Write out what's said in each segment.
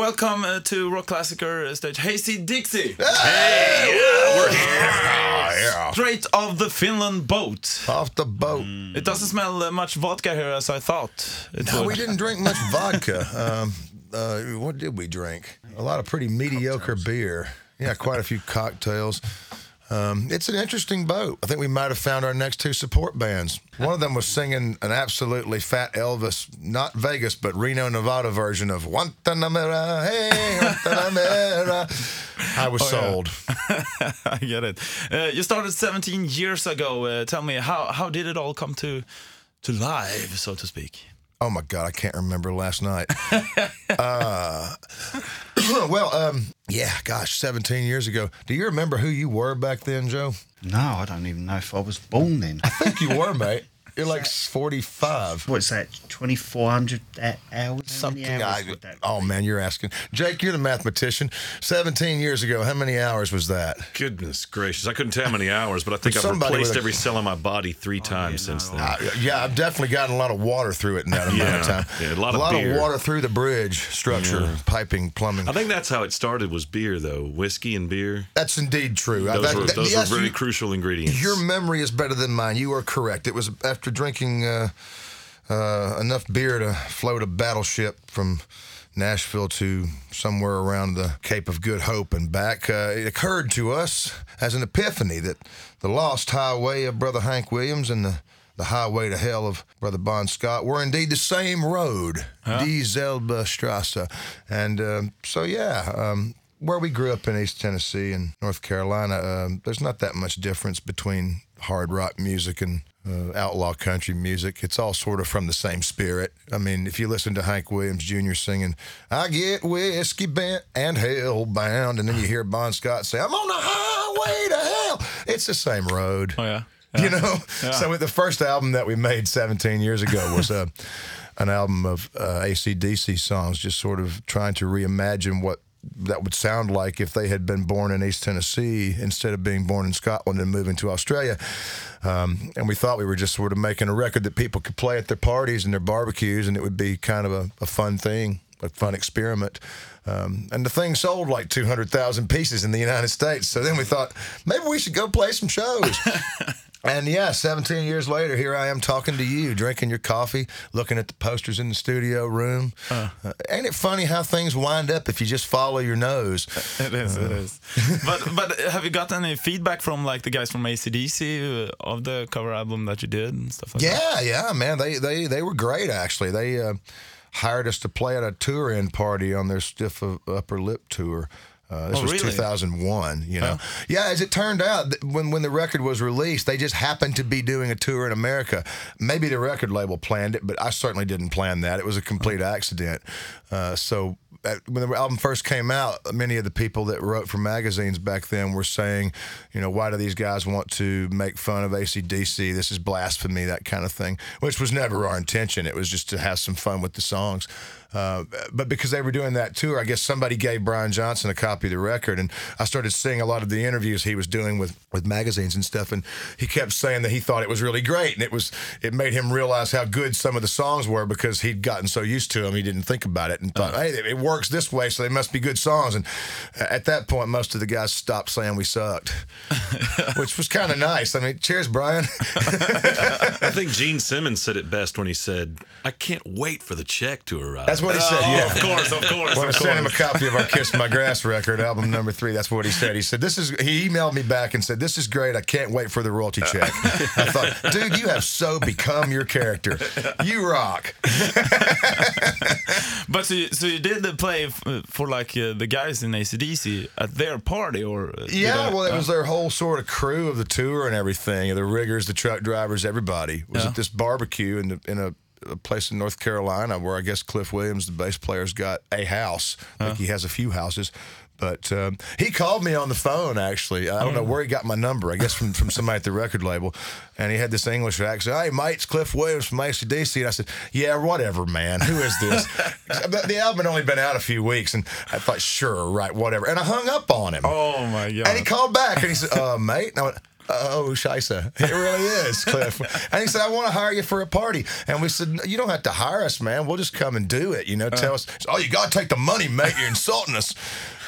welcome uh, to Rockklassiker stage. Hayseed Dixie, Hey, yeah, we're here. yeah. straight off the Finland boat. Off the boat. It doesn't smell uh, much vodka here as I thought. No, would. we didn't drink much vodka. Um, uh, what did we drink? A lot of pretty mediocre beer. Yeah, quite a few cocktails. Um, it's an interesting boat. I think we might have found our next two support bands. One of them was singing an absolutely fat Elvis, not Vegas, but Reno, Nevada version of Guantanamera, hey, Guantanamera. I was sold. I get it. Uh, you started 17 years ago. Uh, tell me how how did it all come to to live, so to speak? Oh my God, I can't remember last night. uh, well, um, yeah, gosh, 17 years ago. Do you remember who you were back then, Joe? No, I don't even know if I was born then. I think you were, mate. You're like 45. What's that? Twenty four hundred hours? How Something. hours I, would that oh be? man, you're asking. Jake, you're the mathematician. 17 years ago, how many hours was that? Goodness gracious. I couldn't tell how many hours, but I think I've replaced a- every cell in my body three times since then. Uh, yeah, I've definitely gotten a lot of water through it in that amount of time. yeah, a lot of beer. water through the bridge structure, piping, plumbing. I think that's how it started was beer, though. Whiskey and beer. That's indeed true. Those, that- were, that- those yes, were very you- crucial ingredients. Your memory is better than mine. You are correct. It was after drinking uh, uh, enough beer to float a battleship from Nashville to somewhere around the Cape of Good Hope and back. Uh, it occurred to us as an epiphany that the lost highway of Brother Hank Williams and the the highway to hell of Brother Bon Scott were indeed the same road, Die Selbe Strasse. And um, so, yeah, um, where we grew up in East Tennessee and North Carolina, um, there's not that much difference between hard rock music and uh, outlaw country music. It's all sort of from the same spirit. I mean, if you listen to Hank Williams Jr. singing, I get whiskey bent and hell bound, and then you hear Bon Scott say, I'm on the highway to hell, it's the same road. Oh yeah. You know, so the first album that we made 17 years ago was a, an album of uh, ACDC songs, just sort of trying to reimagine what that would sound like if they had been born in East Tennessee instead of being born in Scotland and moving to Australia. Um, and we thought we were just sort of making a record that people could play at their parties and their barbecues, and it would be kind of a, a fun thing, a fun experiment. Um, and the thing sold like 200,000 pieces in the United States. So then we thought maybe we should go play some shows. And yeah, 17 years later, here I am talking to you, drinking your coffee, looking at the posters in the studio room. Uh, ain't it funny how things wind up if you just follow your nose? It is, it is. but but have you gotten any feedback from like the guys from ACDC uh, of the cover album that you did and stuff like that? Yeah, yeah, man. They they they were great actually. They uh, hired us to play at a tour in party on their Stiff Upper Lip tour. Uh, this Oh, was really? 2001, you know. Yeah, as it turned out, when when the record was released, they just happened to be doing a tour in America. Maybe the record label planned it, but I certainly didn't plan that. It was a complete accident. Uh, so when the album first came out, many of the people that wrote for magazines back then were saying, you know, why do these guys want to make fun of ACDC? This is blasphemy, that kind of thing, which was never our intention. It was just to have some fun with the songs. Uh, but because they were doing that tour, I guess somebody gave Brian Johnson a copy of the record, and I started seeing a lot of the interviews he was doing with, with magazines and stuff, and he kept saying that he thought it was really great, and it was it made him realize how good some of the songs were because he'd gotten so used to them he didn't think about it and thought, hey, it works this way, so they must be good songs. And at that point, most of the guys stopped saying we sucked, which was kind of nice. I mean, cheers, Brian. I think Gene Simmons said it best when he said, I can't wait for the check to arrive. That's what he said. Oh, yeah. Of course, of course. When I of sent him a copy of our Kiss My Grass record, album number three, that's what he said. He said, This is, he emailed me back and said, This is great. I can't wait for the royalty check. I thought, Dude, you have so become your character. You rock. But so you, so you did the play f- for like uh, the guys in ACDC at their party or? uh, Yeah, I- well, it uh, was their whole sort of crew of the tour and everything. The riggers, the truck drivers, everybody was Yeah. at this barbecue in, the, in a, a place in North Carolina where I guess Cliff Williams, the bass player's got a house. I think he has a few houses. But um, he called me on the phone. Actually, I don't know where he got my number. I guess from, from somebody at the record label, and he had this English accent. Hey, mate, it's Cliff Williams from ACDC. And I said, Yeah, whatever, man. Who is this? the the album had only been out a few weeks, and I thought, Sure, right, whatever. And I hung up on him. Oh my god! And he called back and he said, uh, mate. And I went, oh, Shisa. It really is, Cliff. and he said, I want to hire you for a party. And we said, "No, you don't have to hire us, man. We'll just come and do it. You know, tell us, oh, you got to take the money, mate. You're insulting us.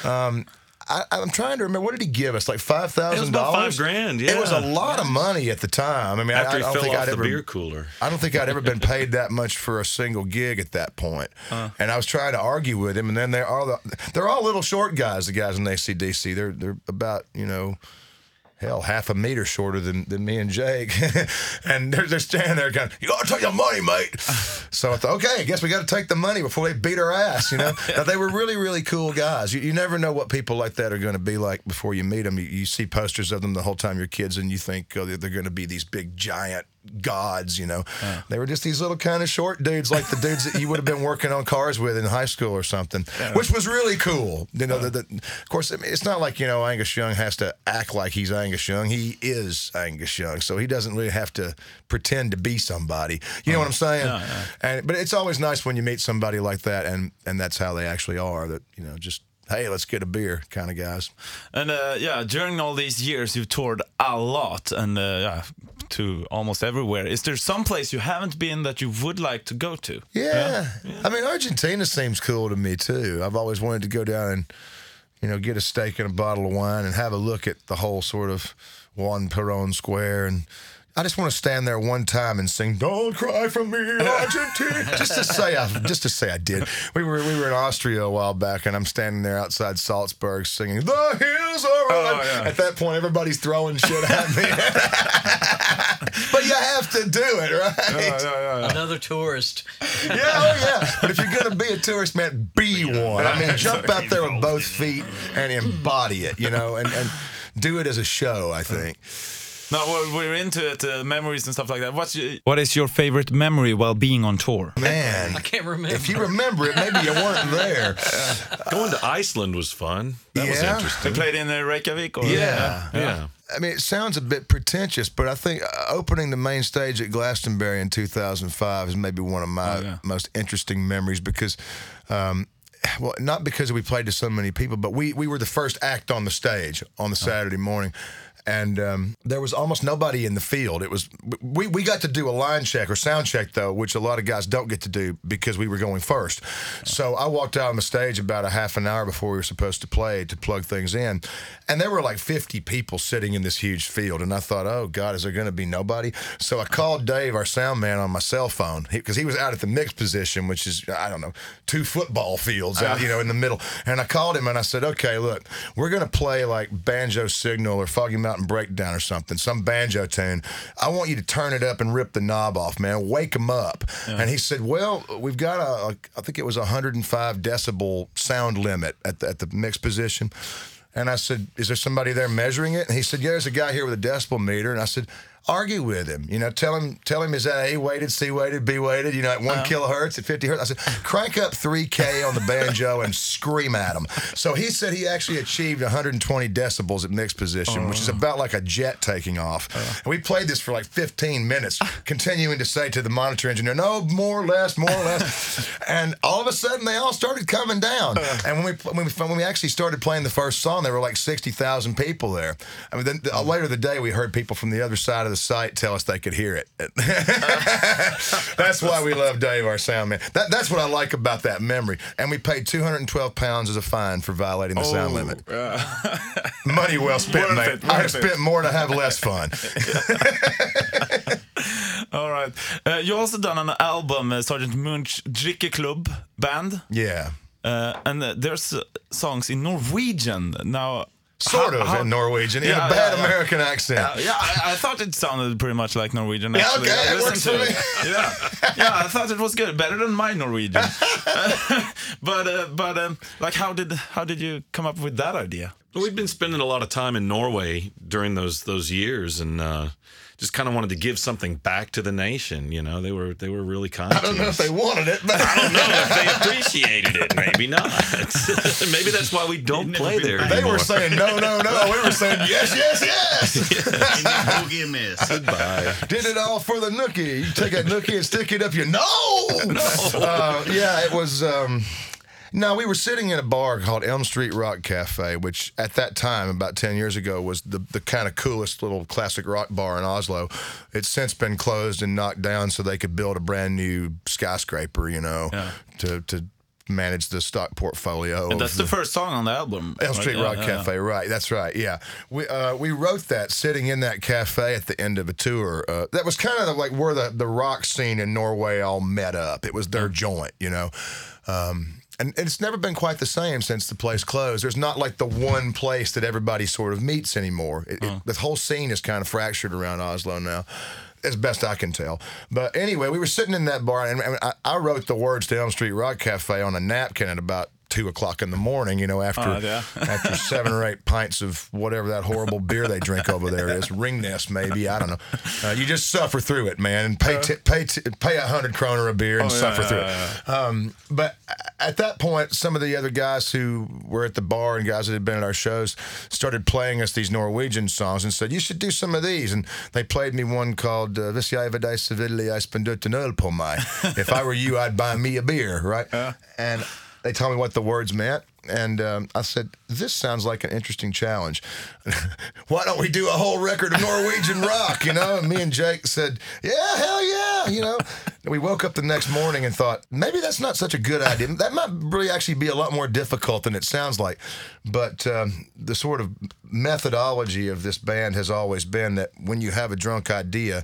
Um, I, I'm trying to remember. What did he give us? Like five thousand It was about dollars. five grand, Yeah, it was a lot of money at the time. I mean, I, After I he don't think off I'd the ever beer cooler. I don't think I'd ever been paid that much for a single gig at that point. And I was trying to argue with him, and then they're all the, they're all little short guys. The guys in ACDC, they're they're about you know. Hell, half a meter shorter than, than me and Jake, and they're, they're standing there going, "You gotta take the money, mate." So I thought, okay, I guess we got to take the money before they beat our ass. You know, now, they were really, really cool guys. You, you never know what people like that are going to be like before you meet them. You, you see posters of them the whole time you're kids, and you think oh, they're, they're going to be these big giant gods. You know, they were just these little kind of short dudes, like the dudes that you would have been working on cars with in high school or something, which was really cool. You know, the, the, of course, it's not like you know Angus Young has to act like he's Angus Young. He is Angus Young, so he doesn't really have to pretend to be somebody. You know what I'm saying? And but it's always nice when you meet somebody like that, and and that's how they actually are. That you know, just hey, let's get a beer kind of guys. And uh, yeah, during all these years, you've toured a lot and uh, yeah, to almost everywhere. Is there some place you haven't been that you would like to go to? Yeah. I mean, Argentina seems cool to me too. I've always wanted to go down and, you know, get a steak and a bottle of wine and have a look at the whole sort of Juan Perón Square. And I just want to stand there one time and sing "Don't Cry for Me, Argentina," just to say I, just to say I did. We were we were in Austria a while back, and I'm standing there outside Salzburg singing "The Hills Are Red." Oh, yeah. At that point, everybody's throwing shit at me. but you have to do it, right? Another tourist. Yeah, oh yeah. But if you're gonna be a tourist, man, be one. I mean, jump out there with both feet and embody it, you know, and, and do it as a show. I think. No, we're, we're into it, uh, memories and stuff like that. What's your, what is your favorite memory while being on tour? Man, I can't remember. if you remember it, maybe you weren't there. Going to Iceland was fun. That was Yeah. We interesting. played in uh, Reykjavik? Or, Yeah. Yeah. I mean, it sounds a bit pretentious, but I think uh, opening the main stage at Glastonbury in 2005 is maybe one of my Oh, yeah. most interesting memories because, um, well, not because we played to so many people, but we, we were the first act on the stage on the Saturday morning. And um, there was almost nobody in the field. It was we, we got to do a line check or sound check though, which a lot of guys don't get to do because we were going first. So I walked out on the stage about a half an hour before we were supposed to play to plug things in, and there were like 50 people sitting in this huge field. And I thought, oh God, is there going to be nobody? So I called Dave, our sound man, on my cell phone because he, was out at the mix position, which is I don't know two football fields out, you know, in the middle. And I called him and I said, okay, look, we're going to play like Banjo Signal or Foggy Mountain Breakdown or something, some banjo tune. I want you to turn it up and rip the knob off, man. Wake them up. And he said, well, we've got a, a I think it was 105 decibel sound limit at the, at the mix position. And I said, Is there somebody there measuring it? And he said, Yeah, there's a guy here with a decibel meter. And I said, Argue with him. You know, tell him, tell him is that A weighted, C weighted, B weighted, you know, at one oh. kilohertz, at 50 hertz. I said, crank up 3K on the banjo and scream at him. So he said he actually achieved 120 decibels at mixed position, which is oh. about like a jet taking off. Oh. And we played this for like 15 minutes, continuing to say to the monitor engineer, No, more, less, more, less. and all of a sudden, they all started coming down. And when we, when we when we actually started playing the first song, there were like 60,000 people there. I mean, then the, later the day, we heard people from the other side of the site tell us they could hear it. that's why we love Dave, our sound man. That, that's what I like about that memory. And we paid 212 pounds as a fine for violating the sound limit. Money well spent, mate. it, I have spent more to have less fun. All right. Uh, you also done an album, uh, Sergeant Munch Drikke Klubb Band. Yeah. Uh, and uh, there's uh, songs in Norwegian. Now, Sort how- of how- in Norwegian, in Yeah, a bad yeah, yeah. American accent. Uh, yeah, I, I thought it sounded pretty much like Norwegian. Yeah, Actually. okay, I it works for it. Yeah, yeah, I thought it was good, better than my Norwegian. but uh, but um, like, how did how did you come up with that idea? Well, we've been spending a lot of time in Norway during those those years, and uh, just kind of wanted to give something back to the nation. You know, they were they were really kind. I don't know if they wanted it, but I don't know if they appreciated it. Maybe not. Maybe that's why we don't never play there they anymore. were saying no, no, no. We were saying yes, yes, yes. Boogie and miss. Bye. Did it all for the nookie. You take that nookie and stick it up your no. Uh, yeah, it was. Um, No, we were sitting in a bar called Elm Street Rock Cafe, which at that time, about 10 years ago, was the, the kind of coolest little classic rock bar in Oslo. It's since been closed and knocked down so they could build a brand new skyscraper, you know, Yeah. to, to manage the stock portfolio. And that's the first song on the album. Elm? Street Yeah, Rock yeah, yeah. Cafe, right? That's right. Yeah, we uh, we wrote that sitting in that cafe at the end of a tour. Uh, that was kind of like where the the rock scene in Norway all met up. It was their joint, you know. Um, and, it's never been quite the same since the place closed. There's not like the one place that everybody sort of meets anymore. It, it, uh-huh. the whole scene is kind of fractured around Oslo now, as best I can tell. But anyway, we were sitting in that bar, and, and I, I wrote the words to Elm Street Rock Cafe on a napkin at about two o'clock in the morning. You know, after Oh, yeah. after seven or eight pints of whatever that horrible beer they drink over there is, Ringnes maybe. I don't know. Uh, you just suffer through it, man, and pay t- pay t- pay a hundred kroner a beer and Oh, yeah, suffer through it. Um, but at that point, some of the other guys who were at the bar and guys that had been at our shows started playing us these Norwegian songs and said, "You should do some of these." And they played me one called uh, "Hvis jeg var deg så ville jeg spent ut en øl på meg." If I were you, I'd buy me a beer, right? And they told me what the words meant. And um, I said, This sounds like an interesting challenge. Why don't we do a whole record of Norwegian rock? You know? And me and Jake said, Yeah, hell yeah. You know? And we woke up the next morning and thought, Maybe that's not such a good idea. That might really actually be a lot more difficult than it sounds like. But um, the sort of methodology of this band has always been that when you have a drunk idea,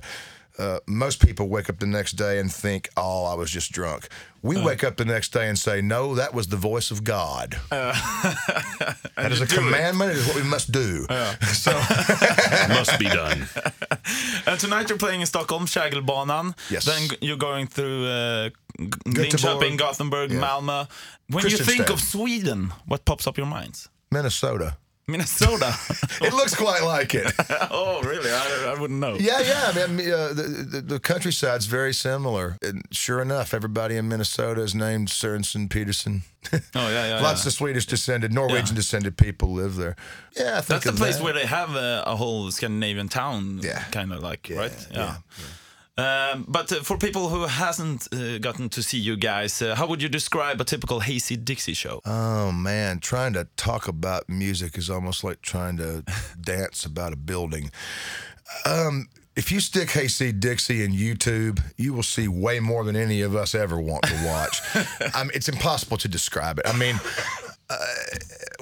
uh, most people wake up the next day and think, "Oh, I was just drunk." We wake up the next day and say, "No, that was the voice of God." that is a commandment. It is what we must do. so, Must be done. And tonight you're playing in Stockholm, Kägelbanan. Yes. Then you're going through uh, G- Göteborg. Linköping, Gothenburg, Yeah. Malmö. When Kristianstad. you think of Sweden, what pops up your minds? Minnesota. Minnesota. It looks quite like it. oh, really? I, I wouldn't know. Yeah, yeah. I mean, uh, the, the the countryside's very similar. And sure enough, everybody in Minnesota is named Sørensen Peterson. Oh, yeah, yeah. Lots yeah. of Swedish descended, Norwegian descended people live there. Yeah, I think That's the place that. where they have uh, a whole Scandinavian town, Yeah. kind of like, right? yeah, Um, but uh, for people who hasn't uh, gotten to see you guys, uh, how would you describe a typical Hayseed Dixie show? Oh man, trying to talk about music is almost like trying to dance about a building. Um, if you stick Hayseed Dixie in YouTube, you will see way more than any of us ever want to watch. I mean, it's impossible to describe it. I mean, uh,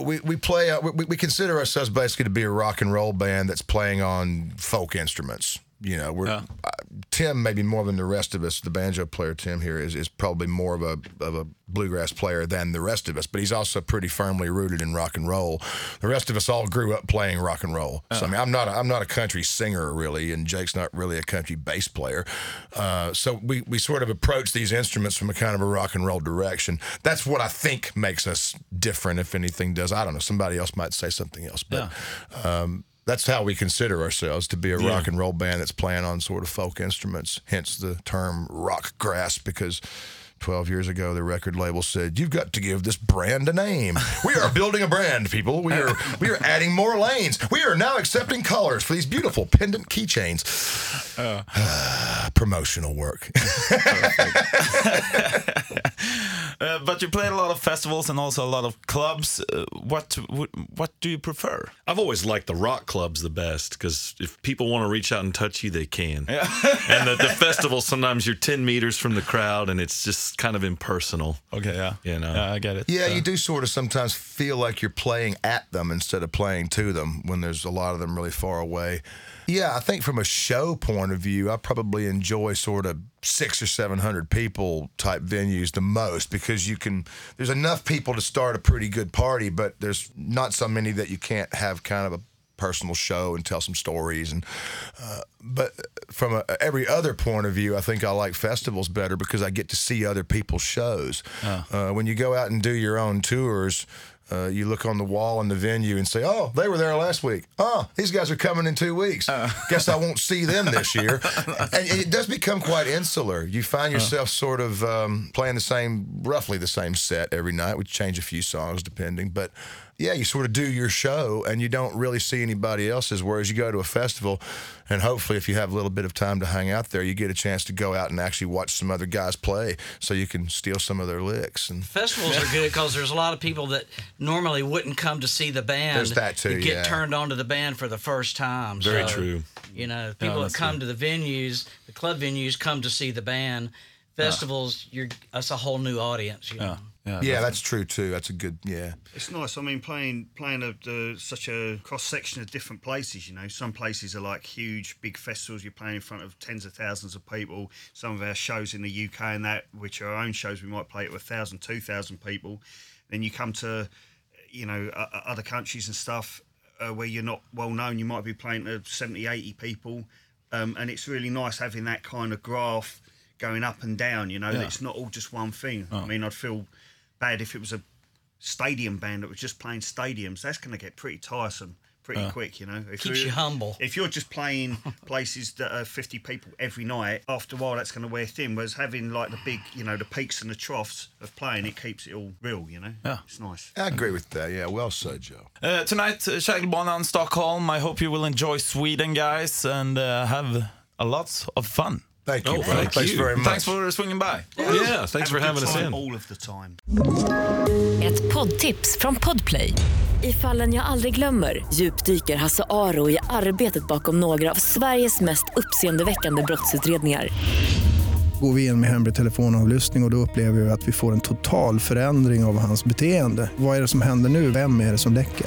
we we play uh, we, we consider ourselves basically to be a rock and roll band that's playing on folk instruments. You know, we're Yeah. uh, Tim maybe more than the rest of us. The banjo player Tim here is is probably more of a of a bluegrass player than the rest of us, but he's also pretty firmly rooted in rock and roll. The rest of us all grew up playing rock and roll. So I mean, I'm not a, I'm not a country singer really, and Jake's not really a country bass player. Uh, so we we sort of approach these instruments from a kind of a rock and roll direction. That's what I think makes us different, if anything does. I don't know. Somebody else might say something else, but um, that's how we consider ourselves to be a rock and roll band that's playing on sort of folk instruments. Hence the term rock grass because. 12 years ago, the record label said, You've got to give this brand a name. We are building a brand, people. We are we are adding more lanes. We are now accepting colors for these beautiful pendant keychains. Uh. Promotional work. Uh, but you played a lot of festivals and also a lot of clubs. Uh, what what do you prefer? I've always liked the rock clubs the best because if people want to reach out and touch you, they can. and the, the festival, sometimes you're 10 meters from the crowd and it's just kind of impersonal. Okay, yeah, You know. yeah, I get it. Yeah, Uh, you do sort of sometimes feel like you're playing at them instead of playing to them when there's a lot of them really far away. Yeah, I think from a show point of view, I probably enjoy sort of six or seven hundred people type venues the most because you can. There's enough people to start a pretty good party, but there's not so many that you can't have kind of a personal show and tell some stories and uh, but from a, every other point of view i think i like festivals better because i get to see other people's shows uh, when you go out and do your own tours Uh, you look on the wall in the venue and say, "Oh, they were there last week. Oh, these guys are coming in two weeks. Guess I won't see them this year." and it does become quite insular. You find yourself sort of um, playing the same, roughly the same set every night. We change a few songs depending, but yeah, you sort of do your show and you don't really see anybody else's. Whereas you go to a festival, and hopefully, if you have a little bit of time to hang out there, you get a chance to go out and actually watch some other guys play, so you can steal some of their licks. And Festivals are good because there's a lot of people that normally wouldn't come to see the band. There's that too, get yeah. turned on to the band for the first time. Very So, true. You know, people that that's come to the venues, the club venues, come to see the band. Festivals, you're that's a whole new audience. You know? Yeah. yeah, that's true too. That's a good yeah. It's nice. I mean, playing playing a, uh, such a cross section of different places. You know, some places are like huge, big festivals. You're playing in front of tens of thousands of people. Some of our shows in the UK and that, which are our own shows, we might play it with a thousand, two thousand people. Then you come to, you know, uh, uh, other countries and stuff uh, where you're not well known. You might be playing to 70, 80 people, um, and it's really nice having that kind of graph going up and down. You know, Yeah. it's not all just one thing. I mean, I'd feel bad if it was a stadium band that was just playing stadiums. That's going to get pretty tiresome pretty quick, you know. If Keeps you're- humble. If you're just playing places that are 50 people every night, after a while that's going to wear thin. Whereas having like the big, you know, the peaks and the troughs of playing, it keeps it all real, you know. Yeah. it's nice. I agree with that. Yeah, well said, Joe. Uh, tonight, uh, Kägelbanan, Stockholm. I hope you will enjoy Sweden, guys, and uh, have a lot of fun. Thank you. Oh, thank Thanks you. very much. Thanks for swinging by. Yeah, thanks for having us in. all of the time. Ett poddtips från Podplay. I fallen jag aldrig glömmer djupdyker Hasse Aro i arbetet bakom några av Sveriges mest uppseendeväckande brottsutredningar. Går vi in med hemlig telefonavlyssning och, och då upplever vi att vi får en total förändring av hans beteende. Vad är det som händer nu? Vem är det som läcker?